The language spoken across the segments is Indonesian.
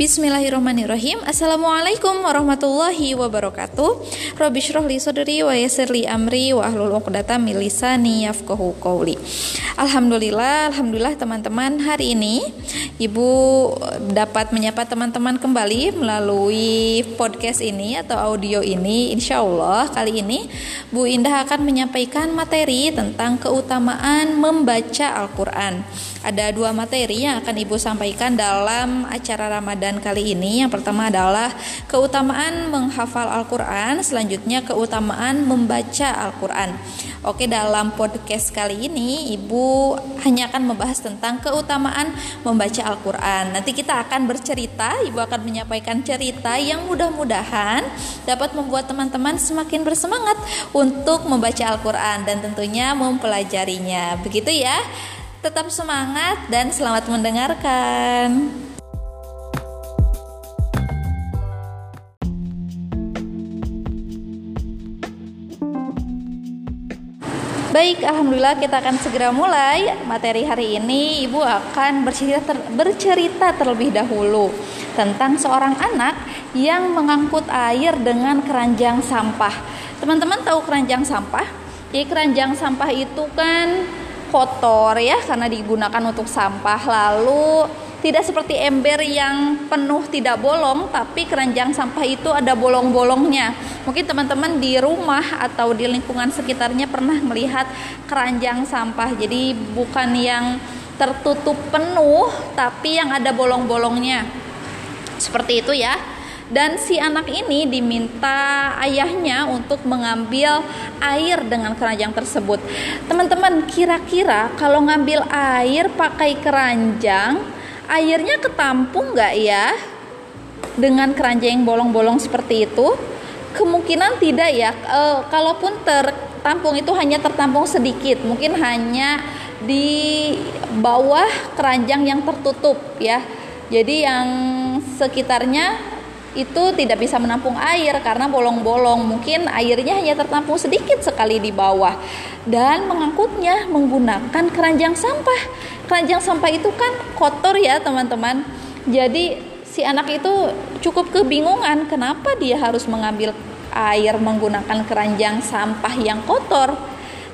Bismillahirrahmanirrahim. Assalamualaikum warahmatullahi wabarakatuh. Syrah li sadri wa yasir li amri wa ahlul uqdata min lisani yafqahu qawli. Alhamdulillah, Alhamdulillah teman-teman Hari ini Ibu dapat menyapa teman-teman kembali melalui podcast ini atau audio ini. Insya Allah kali ini Bu Indah akan menyampaikan materi tentang keutamaan membaca Al-Quran. Ada dua materi yang akan Ibu sampaikan dalam acara Ramadan kali ini. Yang pertama adalah keutamaan menghafal Al-Quran, selanjutnya keutamaan membaca Al-Quran. Oke, dalam podcast kali ini Ibu hanya akan membahas tentang keutamaan membaca Al-Quran. Nanti kita akan bercerita, Ibu akan menyampaikan cerita yang mudah-mudahan dapat membuat teman-teman semakin bersemangat untuk membaca Al-Quran dan tentunya mempelajarinya. Begitu ya. Tetap semangat dan selamat mendengarkan. Baik, alhamdulillah kita akan segera mulai materi hari ini. Ibu akan bercerita, ter, bercerita terlebih dahulu tentang seorang anak yang mengangkut air dengan keranjang sampah. Teman-teman tahu keranjang sampah? Jadi keranjang sampah itu kan kotor ya karena digunakan untuk sampah lalu tidak seperti ember yang penuh tidak bolong tapi keranjang sampah itu ada bolong-bolongnya. Mungkin teman-teman di rumah atau di lingkungan sekitarnya pernah melihat keranjang sampah. Jadi bukan yang tertutup penuh tapi yang ada bolong-bolongnya. Seperti itu ya. Dan si anak ini diminta ayahnya untuk mengambil air dengan keranjang tersebut. Teman-teman, kira-kira kalau ngambil air pakai keranjang, airnya ketampung nggak ya? Dengan keranjang bolong-bolong seperti itu? Kemungkinan tidak ya. E, kalaupun tertampung itu hanya tertampung sedikit, mungkin hanya di bawah keranjang yang tertutup ya. Jadi yang sekitarnya itu tidak bisa menampung air karena bolong-bolong. Mungkin airnya hanya tertampung sedikit sekali di bawah. Dan mengangkutnya menggunakan keranjang sampah. Keranjang sampah itu kan kotor ya, teman-teman. Jadi si anak itu cukup kebingungan kenapa dia harus mengambil air menggunakan keranjang sampah yang kotor.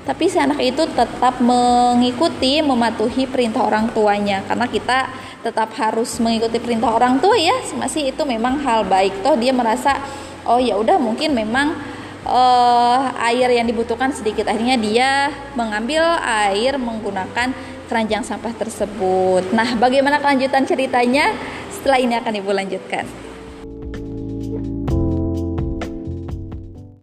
Tapi si anak itu tetap mengikuti, mematuhi perintah orang tuanya karena kita tetap harus mengikuti perintah orang tua ya masih itu memang hal baik toh dia merasa oh ya udah mungkin memang uh, air yang dibutuhkan sedikit akhirnya dia mengambil air menggunakan keranjang sampah tersebut. Nah bagaimana kelanjutan ceritanya? Setelah ini akan ibu lanjutkan